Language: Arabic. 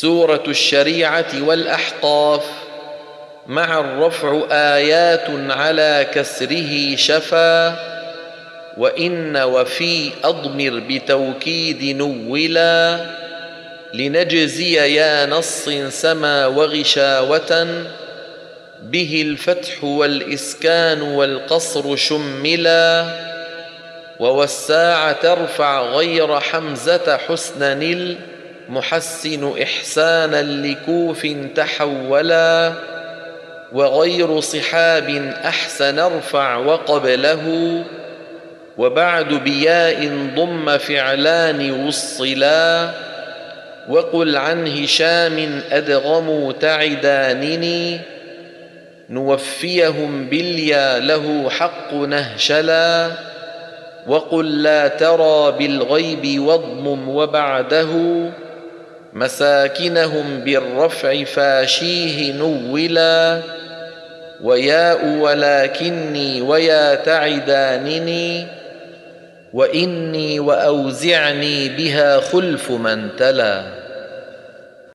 سورة الشريعة والأحقاف. مع الرفع آيات على كسره شفا. وإن وفي أضمر بتوكيد نولا. لنجزي يا نص سما وغشاوة. به الفتح والإسكان والقصر شملا. ووساع ترفع غير حمزة حسنا المحسن إحسانا لكوف تحولا وغير صحاب أحسن ارفع وقبله وبعد بياء ضم فعلان وصلا وقل عن هشام أدغموا تعدانني نوفيهم باليا له حق نهشلا وقل لا ترى بالغيب واضمم وبعده مساكنهم بالرفع فاشيه نولا وياء ولكني ويا تعدانني وإني وأوزعني بها خلف من تلا